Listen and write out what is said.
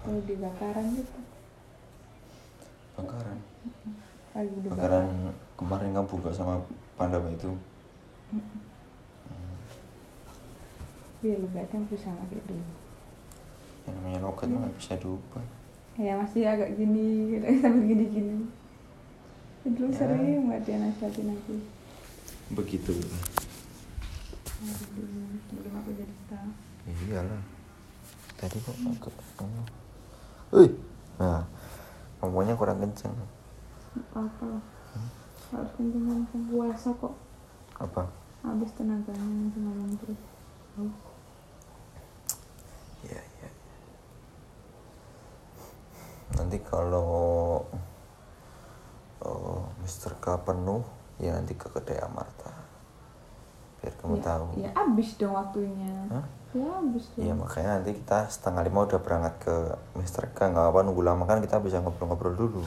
kalau di bakaran gitu. Bakaran lagi di bakaran kemarin kamu buka sama Pandama itu. Biar ada sama kayak dulu. Yang namanya logat mah nggak bisa diubah. Ya masih agak gini gitu. Sampai gini gini dulu Ya. sering mbak dia nasihatin aku. Begitu. Aduh, sebelum aku jadi staff iyalah. Tadi kok agak. Wih, nah ngomongnya kurang kenceng apa lah harus kenceng kenceng puasa kok apa habis tenaganya nanti ngomong terus oh. Iya, iya. Nanti kalau oh, Mr. K penuh, ya nanti ke kedai Amarta. Biar kamu ya, tahu. ya habis dong waktunya Hah? ya habis dong Iya makanya nanti kita setengah lima udah berangkat ke Mr. K nggak apa nunggu lama kan kita bisa ngobrol-ngobrol dulu.